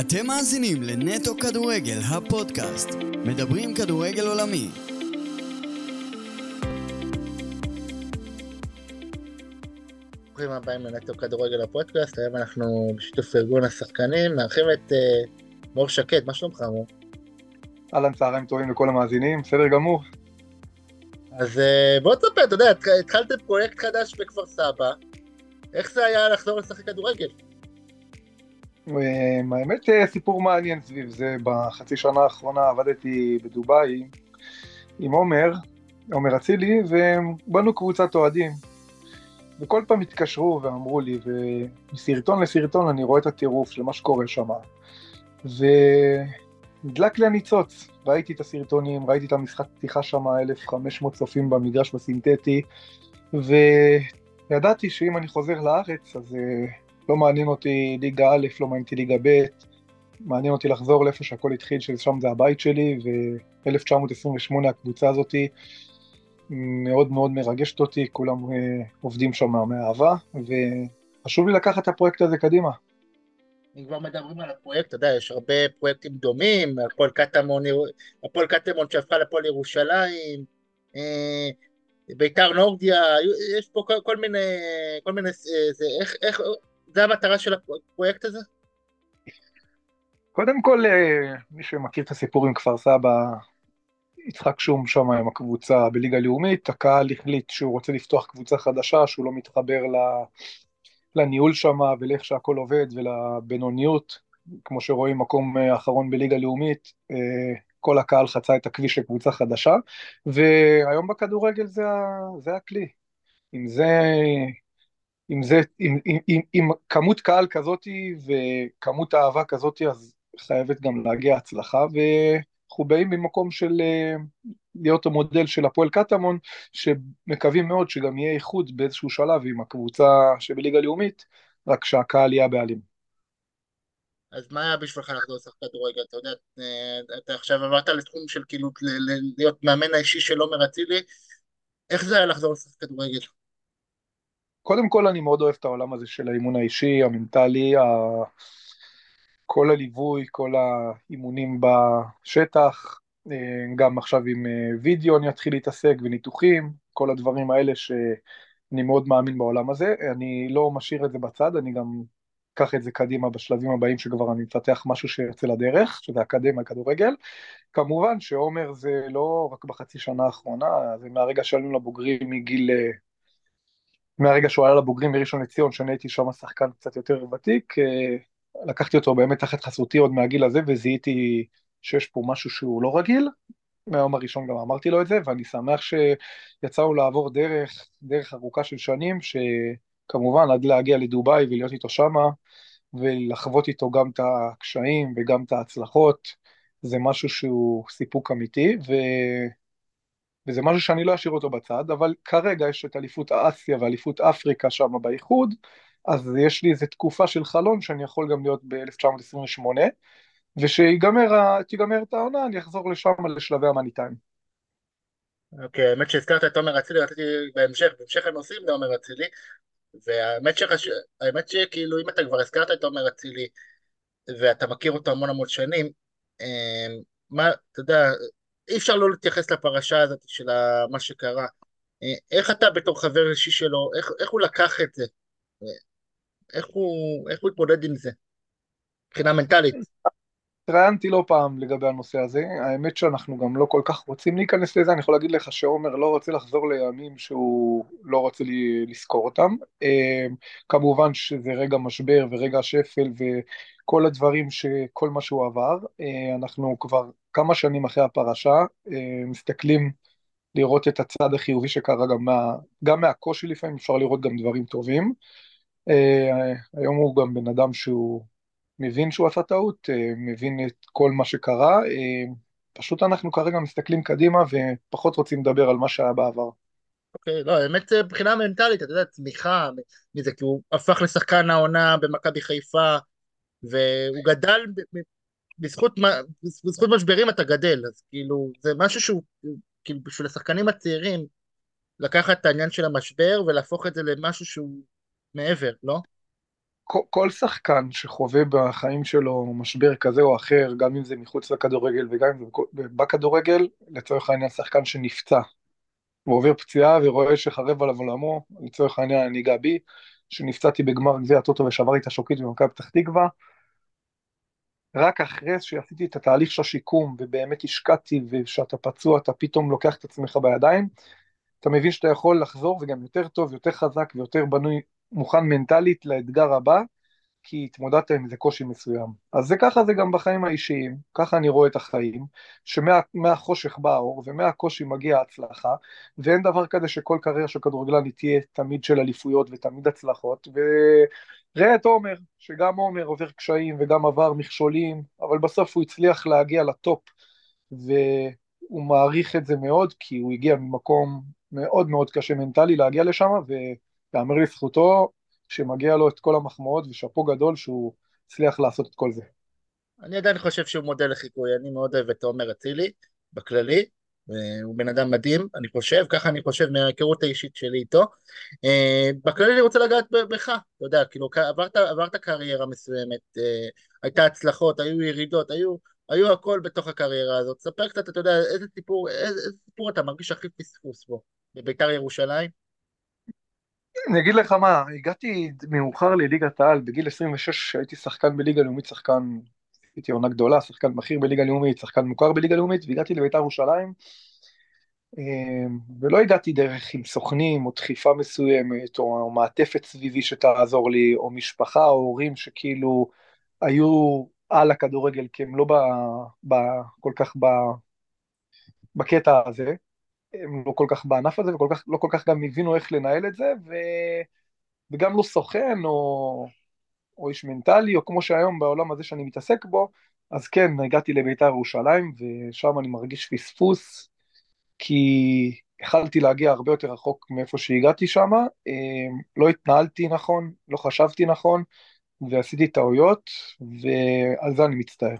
אתם מאזינים לנטו כדורגל, הפודקאסט. מדברים כדורגל עולמי. ברוכים הבאים לנטו כדורגל הפודקאסט, היום אנחנו בשיתוף ארגון השחקנים, מארחים את uh, מור שקד, מה שלומך מור? אהלן, צהריים טובים לכל המאזינים, בסדר גמור. אז uh, בוא תספר, אתה יודע, התחלתם פרויקט חדש בכפר סבא, איך זה היה לחזור לשחק כדורגל? האמת אה, סיפור מעניין סביב זה, בחצי שנה האחרונה עבדתי בדובאי עם עומר, עומר אצילי, ובנו קבוצת אוהדים. וכל פעם התקשרו ואמרו לי, ומסרטון לסרטון אני רואה את הטירוף של מה שקורה שם. ונדלק לי הניצוץ, ראיתי את הסרטונים, ראיתי את המשחק פתיחה שם, 1,500 צופים במגרש בסינתטי, וידעתי שאם אני חוזר לארץ, אז אה, לא מעניין אותי ליגה א', לא מעניין אותי ליגה ב', מעניין אותי לחזור לאיפה שהכל התחיל, ששם זה הבית שלי, ו-1928 הקבוצה הזאתי מאוד מאוד מרגשת אותי, כולם uh, עובדים שם מאהבה, וחשוב לי לקחת את הפרויקט הזה קדימה. אם כבר מדברים על הפרויקט, אתה יודע, יש הרבה פרויקטים דומים, הפועל קטמון, הפועל קטמון שהפכה לפועל ירושלים, אה, ביתר נורדיה, יש פה כל, כל מיני, כל מיני, אה, זה, איך, איך, זה המטרה של הפרויקט הזה? קודם כל, אה, מי שמכיר את הסיפור עם כפר סבא, יצחק שום שם עם הקבוצה בליגה לאומית, הקהל החליט שהוא רוצה לפתוח קבוצה חדשה, שהוא לא מתחבר לניהול שם ולאיך שהכל עובד ולבינוניות, כמו שרואים מקום אה, אחרון בליגה לאומית, אה, כל הקהל חצה את הכביש לקבוצה חדשה, והיום בכדורגל זה, זה הכלי. אם זה עם, זה, עם, עם, עם, עם כמות קהל כזאת וכמות אהבה כזאת, אז חייבת גם להגיע הצלחה, ואנחנו באים ממקום של אה, להיות המודל של הפועל קטמון, שמקווים מאוד שגם יהיה איחוד באיזשהו שלב עם הקבוצה שבליגה לאומית, רק שהקהל יהיה הבעלים. אז מה היה בשבילך לחזור לשחק כדורגל? אתה יודע, אה, אתה עכשיו עברת לתחום של כאילו להיות מאמן האישי של עומר אצילי, איך זה היה לחזור לשחק כדורגל? קודם כל אני מאוד אוהב את העולם הזה של האימון האישי, המנטלי, ה... כל הליווי, כל האימונים בשטח, אה, גם עכשיו עם אה, וידאו אני אתחיל להתעסק וניתוחים, כל הדברים האלה שאני מאוד מאמין בעולם הזה. אני לא משאיר את זה בצד, אני גם אקח את זה קדימה בשלבים הבאים שכבר אני מפתח משהו שיוצא לדרך, שזה אקדמיה כדורגל. כמובן שעומר זה לא רק בחצי שנה האחרונה, זה מהרגע שעלינו לבוגרים מגיל אה, מהרגע שהוא עלה לבוגרים בראשון לציון, שאני הייתי שם שחקן קצת יותר ותיק, אה, לקחתי אותו באמת תחת חסותי עוד מהגיל הזה, וזיהיתי שיש פה משהו שהוא לא רגיל. מהיום הראשון גם אמרתי לו את זה, ואני שמח שיצאנו לעבור דרך, דרך ארוכה של שנים, שכמובן עד להגיע לדובאי ולהיות איתו שמה, ולחוות איתו גם את הקשיים וגם את ההצלחות, זה משהו שהוא סיפוק אמיתי, ו... וזה משהו שאני לא אשאיר אותו בצד, אבל כרגע יש את אליפות אסיה ואליפות אפריקה שם באיחוד, אז יש לי איזו תקופה של חלון שאני יכול גם להיות ב-1928, ושתיגמר את העונה אני אחזור לשם לשלבי המאני טיים. אוקיי, האמת שהזכרת את עומר אצילי, רציתי בהמשך, בהמשך הם עושים לעומר אצילי, והאמת שחש... שכאילו אם אתה כבר הזכרת את עומר אצילי, ואתה מכיר אותו המון המון שנים, אה, מה, אתה יודע, אי אפשר לא להתייחס לפרשה הזאת של מה שקרה. אה, איך אתה בתור חבר אישי שלו, איך, איך הוא לקח את זה? אה, איך הוא, איך הוא התמודד עם זה? מבחינה מנטלית. התראיינתי לא פעם לגבי הנושא הזה, האמת שאנחנו גם לא כל כך רוצים להיכנס לזה, אני יכול להגיד לך שעומר לא רוצה לחזור לימים שהוא לא רוצה לי לזכור אותם. אה, כמובן שזה רגע משבר ורגע שפל וכל הדברים, כל מה שהוא עבר, אנחנו כבר כמה שנים אחרי הפרשה, אה, מסתכלים לראות את הצד החיובי שקרה גם, מה, גם מהקושי לפעמים, אפשר לראות גם דברים טובים. אה, היום הוא גם בן אדם שהוא מבין שהוא עשה טעות, אה, מבין את כל מה שקרה, פשוט אנחנו כרגע מסתכלים קדימה ופחות רוצים לדבר על מה שהיה בעבר. אוקיי, okay, לא, האמת מבחינה מנטלית, אתה יודע, צמיחה מזה, כי הוא הפך לשחקן העונה במכבי חיפה, והוא גדל בזכות, בזכות משברים אתה גדל, אז כאילו, זה משהו שהוא, כאילו, בשביל השחקנים הצעירים, לקחת את העניין של המשבר ולהפוך את זה למשהו שהוא מעבר, לא? כל שחקן שחווה בחיים שלו משבר כזה או אחר, גם אם זה מחוץ לכדורגל וגם אם זה בכדורגל, לצורך העניין שחקן שנפצע ועובר פציעה ורואה שחרב עליו עולמו, לצורך העניין אני אגע בי, שנפצעתי בגמר גביע הטוטו ושברתי את השוקית במכבי פתח תקווה, רק אחרי שעשיתי את התהליך של השיקום ובאמת השקעתי ושאתה פצוע אתה פתאום לוקח את עצמך בידיים, אתה מבין שאתה יכול לחזור וגם יותר טוב, יותר חזק ויותר בנוי, מוכן מנטלית לאתגר הבא, כי התמודדת עם איזה קושי מסוים. אז זה ככה זה גם בחיים האישיים, ככה אני רואה את החיים, שמהחושך בא האור ומהקושי מגיע ההצלחה, ואין דבר כזה שכל קריירה של כדורגלן תהיה תמיד של אליפויות ותמיד הצלחות, וראה את עומר, שגם עומר עובר קשיים וגם עבר מכשולים, אבל בסוף הוא הצליח להגיע לטופ, והוא מעריך את זה מאוד, כי הוא הגיע ממקום מאוד מאוד קשה מנטלי להגיע לשם, ויאמר לזכותו, שמגיע לו את כל המחמאות ושאפו גדול שהוא הצליח לעשות את כל זה. אני עדיין חושב שהוא מודל לחיקוי, אני מאוד אוהב את עומר אצילי, בכללי, הוא בן אדם מדהים, אני חושב, ככה אני חושב מההיכרות האישית שלי איתו. אה, בכללי אני רוצה לגעת בך, אתה יודע, כאילו עברת, עברת קריירה מסוימת, אה, הייתה הצלחות, היו ירידות, היו, היו הכל בתוך הקריירה הזאת. ספר קצת, אתה יודע, איזה סיפור, איזה, איזה סיפור אתה מרגיש הכי פספוס בו, בביתר ירושלים? אני אגיד לך מה, הגעתי מאוחר לליגת העל, בגיל 26 הייתי שחקן בליגה לאומית, שחקן, הייתי עונה גדולה, שחקן בכיר בליגה לאומית, שחקן מוכר בליגה לאומית, והגעתי לבית"ר ירושלים, אמ, ולא הגעתי דרך עם סוכנים או דחיפה מסוימת, או מעטפת סביבי שתעזור לי, או משפחה או הורים שכאילו היו על הכדורגל, כי הם לא ב, ב, כל כך ב, בקטע הזה. הם לא כל כך בענף הזה, ולא כל, לא כך גם הבינו איך לנהל את זה, ו... וגם לא סוכן או, או איש מנטלי, או כמו שהיום בעולם הזה שאני מתעסק בו, אז כן, הגעתי לבית"ר ירושלים, ושם אני מרגיש פספוס, כי יכלתי להגיע הרבה יותר רחוק מאיפה שהגעתי שם, אמ, לא התנהלתי נכון, לא חשבתי נכון, ועשיתי טעויות, ועל זה אני מצטער.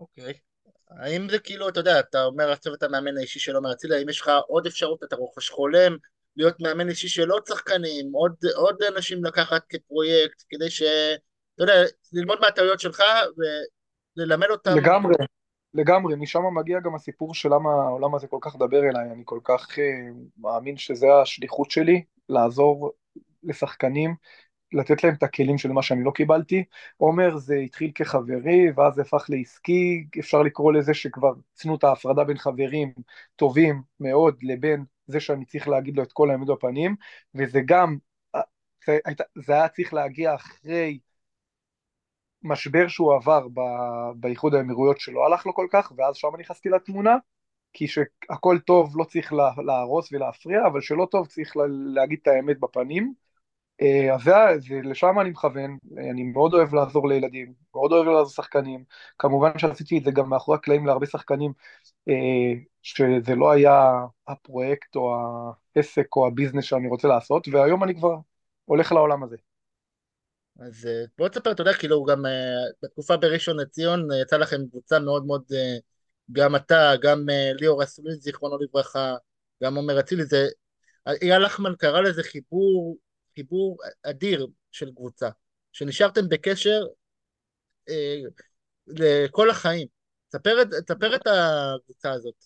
אוקיי. Okay. האם זה כאילו, אתה יודע, אתה אומר עכשיו אתה מאמן האישי של עומר אצילי, האם יש לך עוד אפשרות, אתה רוכש חולם, להיות מאמן אישי של עוד שחקנים, עוד, עוד אנשים לקחת כפרויקט, כדי ש... אתה יודע, ללמוד מהטעויות שלך וללמד אותם. לגמרי, לגמרי, משם מגיע גם הסיפור של למה העולם הזה כל כך דבר אליי, אני כל כך uh, מאמין שזה השליחות שלי, לעזור לשחקנים לתת להם את הכלים של מה שאני לא קיבלתי. עומר זה התחיל כחברי, ואז הפך לעסקי, אפשר לקרוא לזה שכבר צנו את ההפרדה בין חברים טובים מאוד לבין זה שאני צריך להגיד לו את כל האמת בפנים, וזה גם, זה, זה היה צריך להגיע אחרי משבר שהוא עבר באיחוד האמירויות שלא הלך לו כל כך, ואז שם נכנסתי לתמונה, כי שהכל טוב לא צריך להרוס ולהפריע, אבל שלא טוב צריך להגיד את האמת בפנים. אה, אז זה, לשם אני מכוון, אני מאוד אוהב לעזור לילדים, מאוד אוהב לעזור לשחקנים, כמובן שעשיתי את זה גם מאחורי הקלעים להרבה שחקנים, אה, שזה לא היה הפרויקט או העסק או הביזנס שאני רוצה לעשות, והיום אני כבר הולך לעולם הזה. אז אה, בוא תספר, אתה יודע, כאילו גם בתקופה בראשון לציון יצא לכם קבוצה מאוד מאוד, גם אתה, גם ליאור אסולין, זיכרונו לברכה, גם עומר אצילי, זה, אייל לחמן קרא לזה חיבור חיבור אדיר של קבוצה, שנשארתם בקשר אה, לכל החיים. תספר, תספר את הקבוצה הזאת.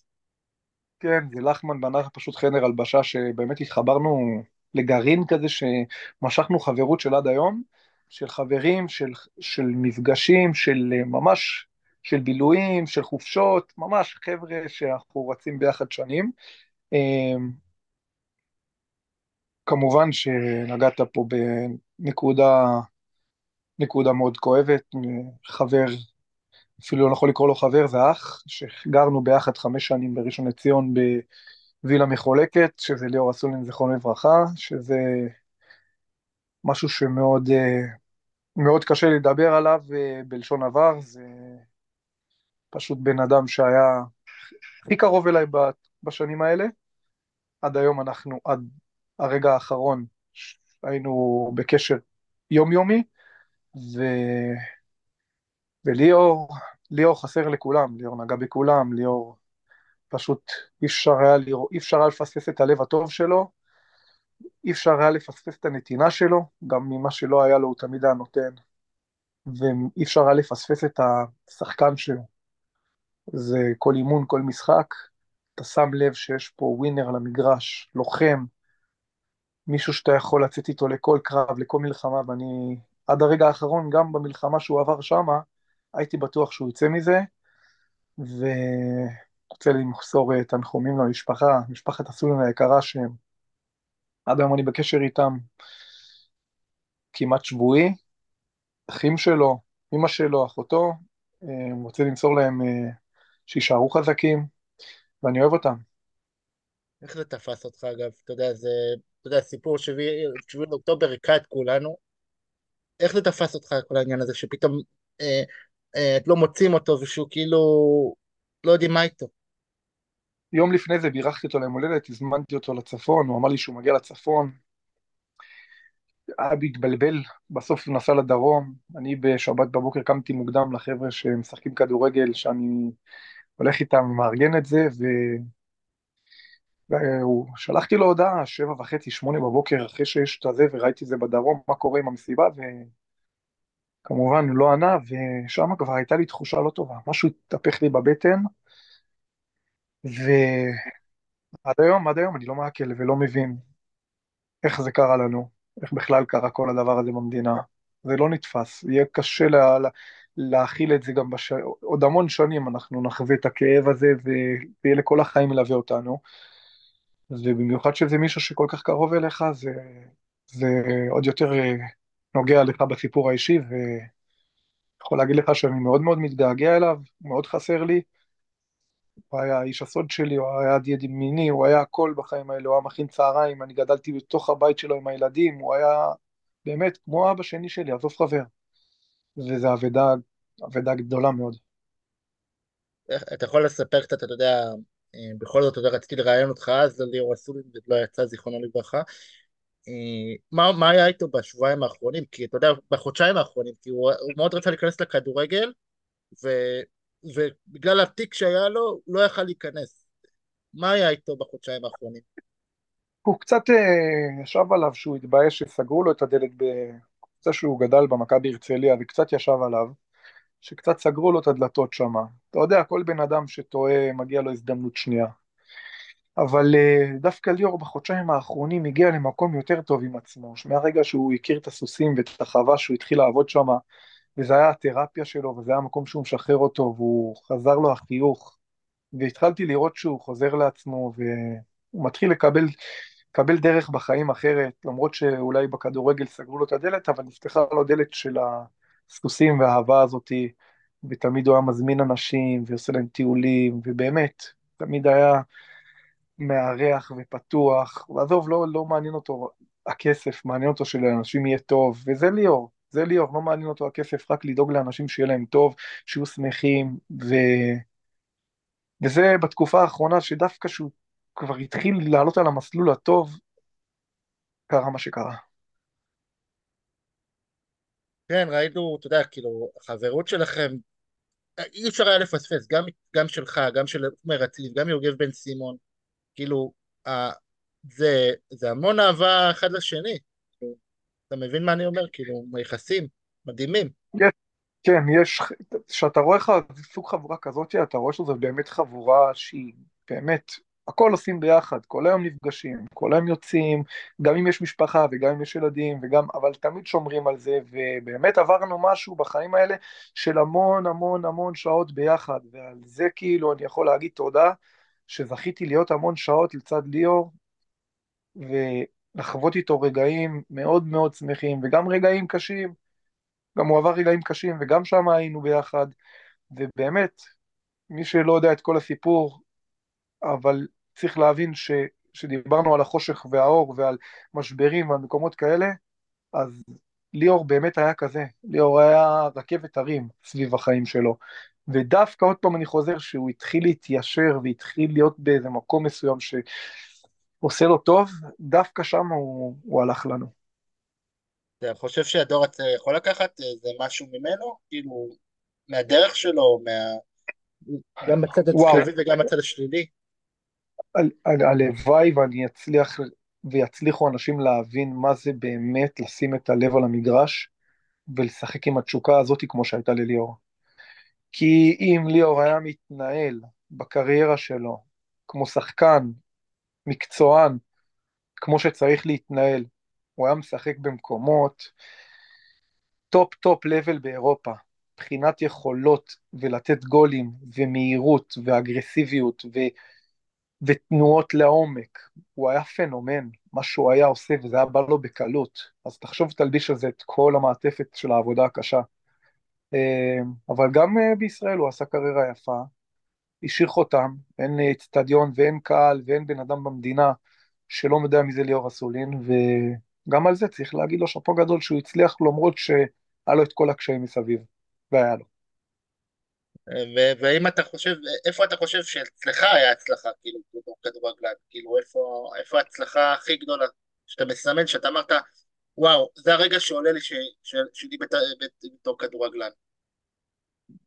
כן, זה לחמן בנה פשוט חדר הלבשה שבאמת התחברנו לגרעין כזה שמשכנו חברות של עד היום, של חברים, של, של מפגשים, של אה, ממש, של בילויים, של חופשות, ממש חבר'ה שאנחנו רצים ביחד שנים. אה, כמובן שנגעת פה בנקודה נקודה מאוד כואבת, חבר, אפילו לא יכול לקרוא לו חבר, זה אח, שגרנו ביחד חמש שנים בראשון לציון בווילה מחולקת, שזה ליאור אסולין זיכרונו לברכה, שזה משהו שמאוד מאוד קשה לדבר עליו אה, בלשון עבר, זה פשוט בן אדם שהיה הכי קרוב אליי בשנים האלה. עד היום אנחנו, עד הרגע האחרון היינו בקשר יומיומי, ו... וליאור, ליאור חסר לכולם, ליאור נגע בכולם, ליאור פשוט אי אפשר היה, ליאור, אי אפשר היה לפספס את הלב הטוב שלו, אי אפשר היה לפספס את הנתינה שלו, גם ממה שלא היה לו הוא תמיד היה נותן, ואי אפשר היה לפספס את השחקן שלו. זה כל אימון, כל משחק, אתה שם לב שיש פה ווינר למגרש, לוחם, מישהו שאתה יכול לצאת איתו לכל קרב, לכל מלחמה, ואני עד הרגע האחרון, גם במלחמה שהוא עבר שמה, הייתי בטוח שהוא יצא מזה, ורוצה למסור אה, תנחומים למשפחה, משפחת הסולן היקרה שהם, עד היום אני בקשר איתם כמעט שבועי, אחים שלו, אמא שלו, אחותו, אה, רוצה למסור להם אה, שיישארו חזקים, ואני אוהב אותם. איך זה תפס אותך אגב? אתה יודע, זה, אתה יודע, סיפור שביעי לאוקטובר היכה את כולנו. איך זה תפס אותך כל העניין הזה שפתאום אה, אה, את לא מוצאים אותו ושהוא כאילו לא יודעים מה איתו? יום לפני זה בירכתי אותו ליום הולדת, הזמנתי אותו לצפון, הוא אמר לי שהוא מגיע לצפון. היה בהתבלבל, בסוף הוא נסע לדרום, אני בשבת בבוקר קמתי מוקדם לחבר'ה שמשחקים כדורגל, שאני הולך איתם, מארגן את זה, ו... שלחתי לו הודעה, שבע וחצי, שמונה בבוקר, אחרי שיש את הזה, וראיתי את זה בדרום, מה קורה עם המסיבה, וכמובן הוא לא ענה, ושם כבר הייתה לי תחושה לא טובה, משהו התהפך לי בבטן, ועד היום, עד היום אני לא מעכל ולא מבין איך זה קרה לנו, איך בכלל קרה כל הדבר הזה במדינה. זה לא נתפס, יהיה קשה לה, לה, להכיל את זה גם בש... עוד המון שנים אנחנו נחווה את הכאב הזה ויהיה לכל החיים מלווה אותנו. ובמיוחד שזה מישהו שכל כך קרוב אליך, זה, זה עוד יותר אה, נוגע לך בסיפור האישי, ויכול להגיד לך שאני מאוד מאוד מתגעגע אליו, מאוד חסר לי. הוא היה איש הסוד שלי, הוא היה יד ימיני, הוא היה הכל בחיים האלה, הוא היה מכין צהריים, אני גדלתי בתוך הבית שלו עם הילדים, הוא היה באמת כמו אבא שני שלי, עזוב חבר. וזו אבדה, אבדה גדולה מאוד. אתה יכול לספר קצת, אתה יודע, בכל זאת, אתה יודע, רציתי לראיין אותך אז לליאור אסולין, ולא יצא זיכרונו לברכה. אה, מה, מה היה איתו בשבועיים האחרונים? כי אתה יודע, בחודשיים האחרונים, כי הוא, הוא מאוד רצה להיכנס לכדורגל, ו, ובגלל התיק שהיה לו, הוא לא יכל להיכנס. מה היה איתו בחודשיים האחרונים? הוא קצת אה, ישב עליו שהוא התבייש שסגרו לו את הדלת בקבוצה שהוא גדל במכבי הרצליה, וקצת ישב עליו, שקצת סגרו לו את הדלתות שם. אתה יודע, כל בן אדם שטועה, מגיע לו הזדמנות שנייה. אבל אה, דווקא ליאור בחודשיים האחרונים הגיע למקום יותר טוב עם עצמו, מהרגע שהוא הכיר את הסוסים ואת החווה שהוא התחיל לעבוד שם, וזה היה התרפיה שלו, וזה היה המקום שהוא משחרר אותו, והוא חזר לו החיוך, והתחלתי לראות שהוא חוזר לעצמו, והוא מתחיל לקבל, לקבל דרך בחיים אחרת, למרות שאולי בכדורגל סגרו לו את הדלת, אבל נפתחה לו דלת של הסוסים והאהבה הזאתי, ותמיד הוא היה מזמין אנשים, ועושה להם טיולים, ובאמת, תמיד היה מארח ופתוח, ועזוב, לא, לא מעניין אותו הכסף, מעניין אותו שלאנשים יהיה טוב, וזה ליאור. זה ליאור, לא מעניין אותו הכסף, רק לדאוג לאנשים שיהיה להם טוב, שיהיו שמחים, ו... וזה בתקופה האחרונה שדווקא שהוא כבר התחיל לעלות על המסלול הטוב, קרה מה שקרה. כן, ראינו, אתה יודע, כאילו, החברות שלכם, אי אפשר היה לפספס, גם, גם שלך, גם של עומר אצילי, גם יוגב בן סימון, כאילו, זה, זה המון אהבה אחד לשני. אתה מבין מה אני אומר? כאילו, יחסים מדהימים. יש, כן, יש, כשאתה רואה סוג חבורה כזאת, אתה רואה שזו באמת חבורה שהיא באמת, הכל עושים ביחד, כל היום נפגשים, כל היום יוצאים, גם אם יש משפחה וגם אם יש ילדים, וגם, אבל תמיד שומרים על זה, ובאמת עברנו משהו בחיים האלה של המון המון המון שעות ביחד, ועל זה כאילו אני יכול להגיד תודה, שזכיתי להיות המון שעות לצד ליאור, ולחוות איתו רגעים מאוד מאוד שמחים, וגם רגעים קשים, גם הוא עבר רגעים קשים, וגם שם היינו ביחד, ובאמת, מי שלא יודע את כל הסיפור, אבל צריך להבין ש, שדיברנו על החושך והאור ועל משברים ועל מקומות כאלה, אז ליאור באמת היה כזה, ליאור היה רכבת הרים סביב החיים שלו, ודווקא עוד פעם אני חוזר שהוא התחיל להתיישר והתחיל להיות באיזה מקום מסוים שעושה לו טוב, דווקא שם הוא, הוא הלך לנו. אתה חושב שהדור הצעיר יכול לקחת איזה משהו ממנו? כאילו, מהדרך שלו, מה... גם בצד הציוני וגם בצד השלילי? הלוואי ואני אצליח ויצליחו אנשים להבין מה זה באמת לשים את הלב על המגרש ולשחק עם התשוקה הזאת כמו שהייתה לליאור. כי אם ליאור היה מתנהל בקריירה שלו כמו שחקן, מקצוען, כמו שצריך להתנהל, הוא היה משחק במקומות top top level באירופה, מבחינת יכולות ולתת גולים ומהירות ואגרסיביות ו... ותנועות לעומק, הוא היה פנומן, מה שהוא היה עושה וזה היה בא לו בקלות, אז תחשוב תלביש על זה את כל המעטפת של העבודה הקשה. אה, אבל גם אה, בישראל הוא עשה קריירה יפה, השאיר חותם, אין אצטדיון ואין קהל ואין בן אדם במדינה שלא יודע מי זה ליאור אסולין, וגם על זה צריך להגיד לו שאפו גדול שהוא הצליח למרות שהיה לו את כל הקשיים מסביב, והיה לו. והאם אתה חושב, איפה אתה חושב שאצלך היה הצלחה, כאילו, בתור כדורגלן, כאילו, איפה, איפה ההצלחה הכי גדולה, שאתה מסמן, שאתה אמרת, וואו, זה הרגע שעולה לי שלי בתור כדורגלן.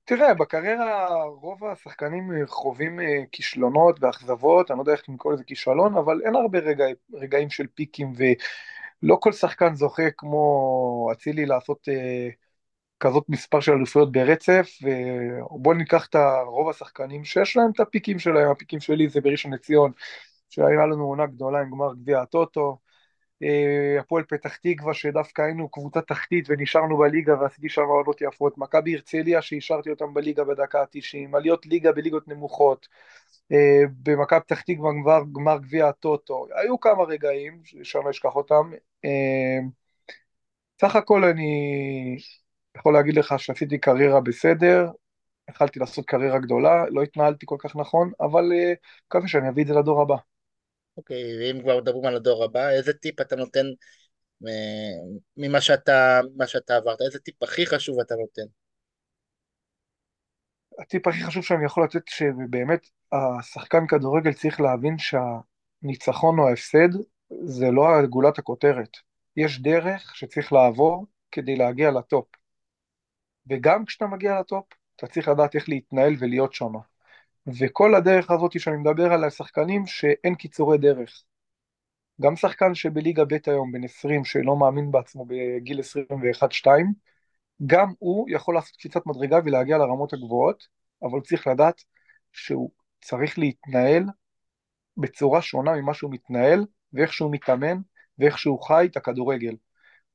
תראה, בקריירה רוב השחקנים חווים אה, כישלונות ואכזבות, אני לא יודע איך לקרוא לזה כישלון, אבל אין הרבה רגע, רגעים של פיקים, ולא כל שחקן זוכה כמו אצילי לעשות אה, כזאת מספר של אליפויות ברצף, ובואו ניקח את רוב השחקנים שיש להם את הפיקים שלהם, הפיקים שלי זה בראשון לציון, שהיה לנו עונה גדולה עם גמר גביע הטוטו, אה, הפועל פתח תקווה שדווקא היינו קבוצה תחתית ונשארנו בליגה ועשיתי שם עונות יפות, מכבי הרצליה שהשארתי אותם בליגה בדקה ה-90, עליות ליגה בליגות נמוכות, אה, במכבי פתח תקווה גמר, גמר גביע הטוטו, היו כמה רגעים שאני אשכח אותם, אה, סך הכל אני יכול להגיד לך שעשיתי קריירה בסדר, התחלתי לעשות קריירה גדולה, לא התנהלתי כל כך נכון, אבל מקווה שאני אביא את זה לדור הבא. אוקיי, ואם כבר מדברים על הדור הבא, איזה טיפ אתה נותן ממה שאתה, שאתה עברת? איזה טיפ הכי חשוב אתה נותן? הטיפ הכי חשוב שאני יכול לתת, שבאמת השחקן כדורגל צריך להבין שהניצחון או ההפסד זה לא גולת הכותרת. יש דרך שצריך לעבור כדי להגיע לטופ. וגם כשאתה מגיע לטופ, אתה צריך לדעת איך להתנהל ולהיות שם. וכל הדרך הזאת שאני מדבר על השחקנים שאין קיצורי דרך. גם שחקן שבליגה ב' היום, בן 20, שלא מאמין בעצמו בגיל 21-2, גם הוא יכול לעשות קפיצת מדרגה ולהגיע לרמות הגבוהות, אבל צריך לדעת שהוא צריך להתנהל בצורה שונה ממה שהוא מתנהל, ואיך שהוא מתאמן, ואיך שהוא חי את הכדורגל.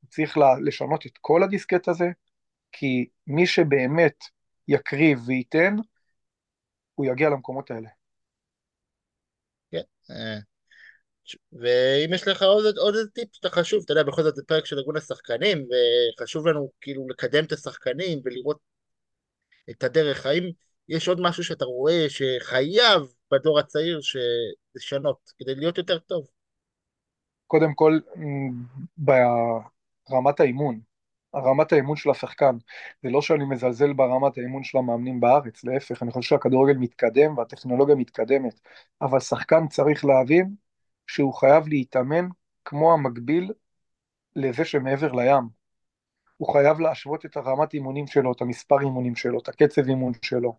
הוא צריך לשנות את כל הדיסקט הזה, כי מי שבאמת יקריב וייתן, הוא יגיע למקומות האלה. כן. אה, ואם יש לך עוד, עוד איזה טיפ שאתה חשוב, אתה יודע, בכל זאת זה פרק של ארגון השחקנים, וחשוב לנו כאילו לקדם את השחקנים ולראות את הדרך. האם יש עוד משהו שאתה רואה שחייב בדור הצעיר לשנות כדי להיות יותר טוב? קודם כל, ברמת האימון, רמת האימון של השחקן. זה לא שאני מזלזל ברמת האימון של המאמנים בארץ, להפך, אני חושב שהכדורגל מתקדם והטכנולוגיה מתקדמת, אבל שחקן צריך להבין שהוא חייב להתאמן כמו המקביל לזה שמעבר לים. הוא חייב להשוות את הרמת אימונים שלו, את המספר אימונים שלו, את הקצב אימון שלו,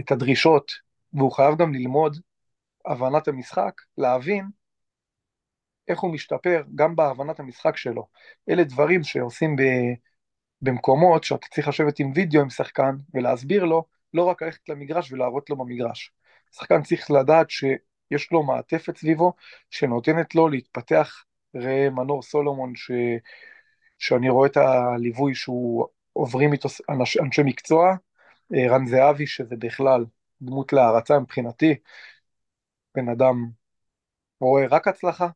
את הדרישות, והוא חייב גם ללמוד הבנת המשחק, להבין איך הוא משתפר גם בהבנת המשחק שלו. אלה דברים שעושים ב, במקומות שאתה צריך לשבת עם וידאו עם שחקן ולהסביר לו, לא רק ללכת למגרש ולהראות לו במגרש. שחקן צריך לדעת שיש לו מעטפת סביבו שנותנת לו להתפתח, ראה מנור סולומון ש... שאני רואה את הליווי שהוא עוברים איתו אנש... אנשי מקצוע, אה, רן זהבי שזה בכלל דמות להערצה מבחינתי, בן אדם רואה רק הצלחה,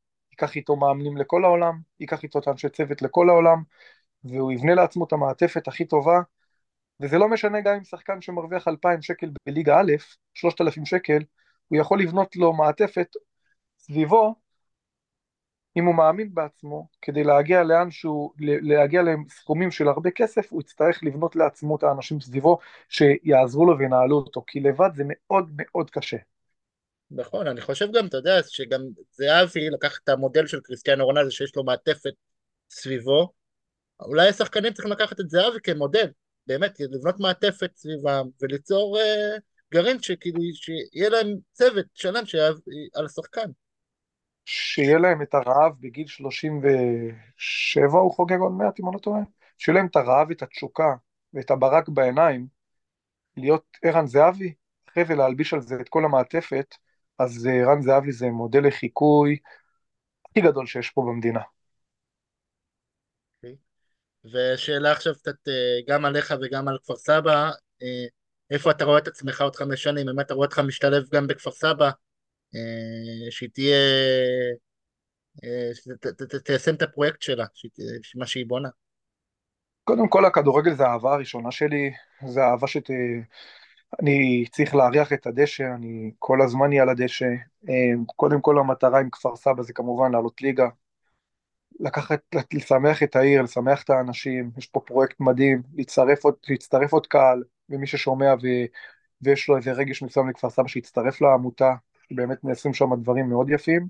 ייקח איתו מאמנים לכל העולם, ייקח איתו את אנשי צוות לכל העולם, והוא יבנה לעצמו את המעטפת הכי טובה, וזה לא משנה גם אם שחקן שמרוויח 2,000 שקל בליגה א', 3,000 שקל, הוא יכול לבנות לו מעטפת סביבו, אם הוא מאמין בעצמו, כדי להגיע לאן שהוא, להגיע לסכומים של הרבה כסף, הוא יצטרך לבנות לעצמו את האנשים סביבו שיעזרו לו וינהלו אותו, כי לבד זה מאוד מאוד קשה. נכון, אני חושב גם, אתה יודע, שגם זהבי לקח את המודל של קריסטיאנו רונלדו שיש לו מעטפת סביבו, אולי השחקנים צריכים לקחת את זהבי כמודל, באמת, לבנות מעטפת סביבם וליצור uh, גרעין שכאילו, שיהיה להם צוות שלם שעל השחקן. שיהיה להם את הרעב בגיל 37, הוא חוגג עוד מעט, אם אני לא טועה, שיהיה להם את הרעב, את התשוקה ואת הברק בעיניים, להיות ערן זהבי, אחרי זה להלביש על זה את כל המעטפת, אז אה, ערן זהבי זה מודל לחיקוי הכי גדול שיש פה במדינה. אוקיי. ושאלה עכשיו קצת אה, גם עליך וגם על כפר סבא, אה, איפה אתה רואה את עצמך עוד חמש שנים? באמת אתה רואה אותך משתלב גם בכפר סבא, שהיא תהיה, שתיישם את הפרויקט שלה, מה שהיא בונה. קודם כל הכדורגל זה האהבה הראשונה שלי, זה אהבה שת... אני צריך להריח את הדשא, אני כל הזמן אהיה על הדשא. קודם כל המטרה עם כפר סבא זה כמובן לעלות ליגה, לקחת, לשמח את העיר, לשמח את האנשים, יש פה פרויקט מדהים, להצטרף עוד, להצטרף עוד קהל, ומי ששומע ו, ויש לו איזה רגש מסוים לכפר סבא שיצטרף לעמותה, באמת נעשים שם דברים מאוד יפים.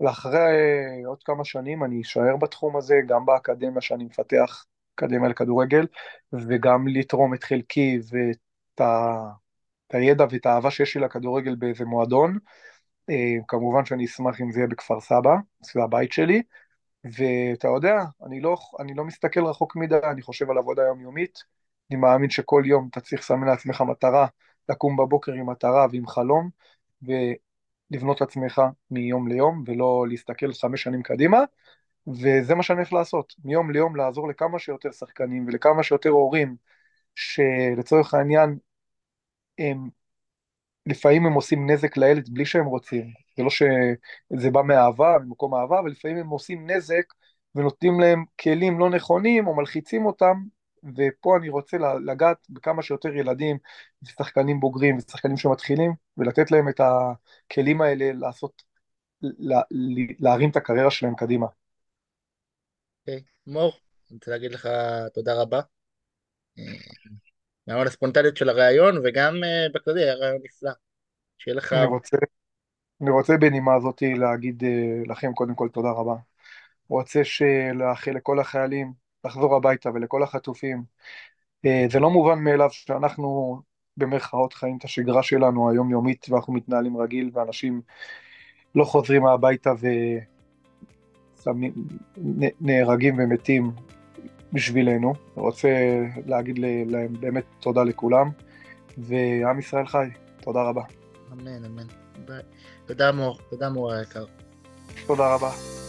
ואחרי עוד כמה שנים אני אשאר בתחום הזה, גם באקדמיה שאני מפתח, אקדמיה לכדורגל, וגם לתרום את חלקי ואת את הידע ואת האהבה שיש לי לכדורגל באיזה מועדון. אה, כמובן שאני אשמח אם זה יהיה בכפר סבא, זה הבית שלי, ואתה יודע, אני לא, אני לא מסתכל רחוק מדי, אני חושב על עבודה יומיומית, אני מאמין שכל יום אתה צריך לסמן לעצמך מטרה, לקום בבוקר עם מטרה ועם חלום, ולבנות עצמך מיום ליום, ולא להסתכל חמש שנים קדימה, וזה מה שאני הולך לעשות, מיום ליום לעזור לכמה שיותר שחקנים ולכמה שיותר הורים, שלצורך העניין הם לפעמים הם עושים נזק לילד בלי שהם רוצים, זה לא שזה בא מאהבה, ממקום אהבה, אבל לפעמים הם עושים נזק ונותנים להם כלים לא נכונים או מלחיצים אותם, ופה אני רוצה לגעת בכמה שיותר ילדים ושחקנים בוגרים ושחקנים שמתחילים, ולתת להם את הכלים האלה לעשות, לה, להרים את הקריירה שלהם קדימה. אוקיי, okay. מור, אני רוצה להגיד לך תודה רבה. גם על הספונטליות של הראיון וגם בכללי היה רעיון נפלא. שיהיה לך... אני רוצה, אני רוצה בנימה הזאת להגיד לכם קודם כל תודה רבה. רוצה לאחל לכל החיילים לחזור הביתה ולכל החטופים. זה לא מובן מאליו שאנחנו במרכאות חיים את השגרה שלנו היומיומית ואנחנו מתנהלים רגיל ואנשים לא חוזרים הביתה ונהרגים ומתים בשבילנו. רוצה להגיד להם באמת תודה לכולם, ועם ישראל חי, תודה רבה. אמן, אמן. תודה מור, תודה מור היקר. תודה רבה.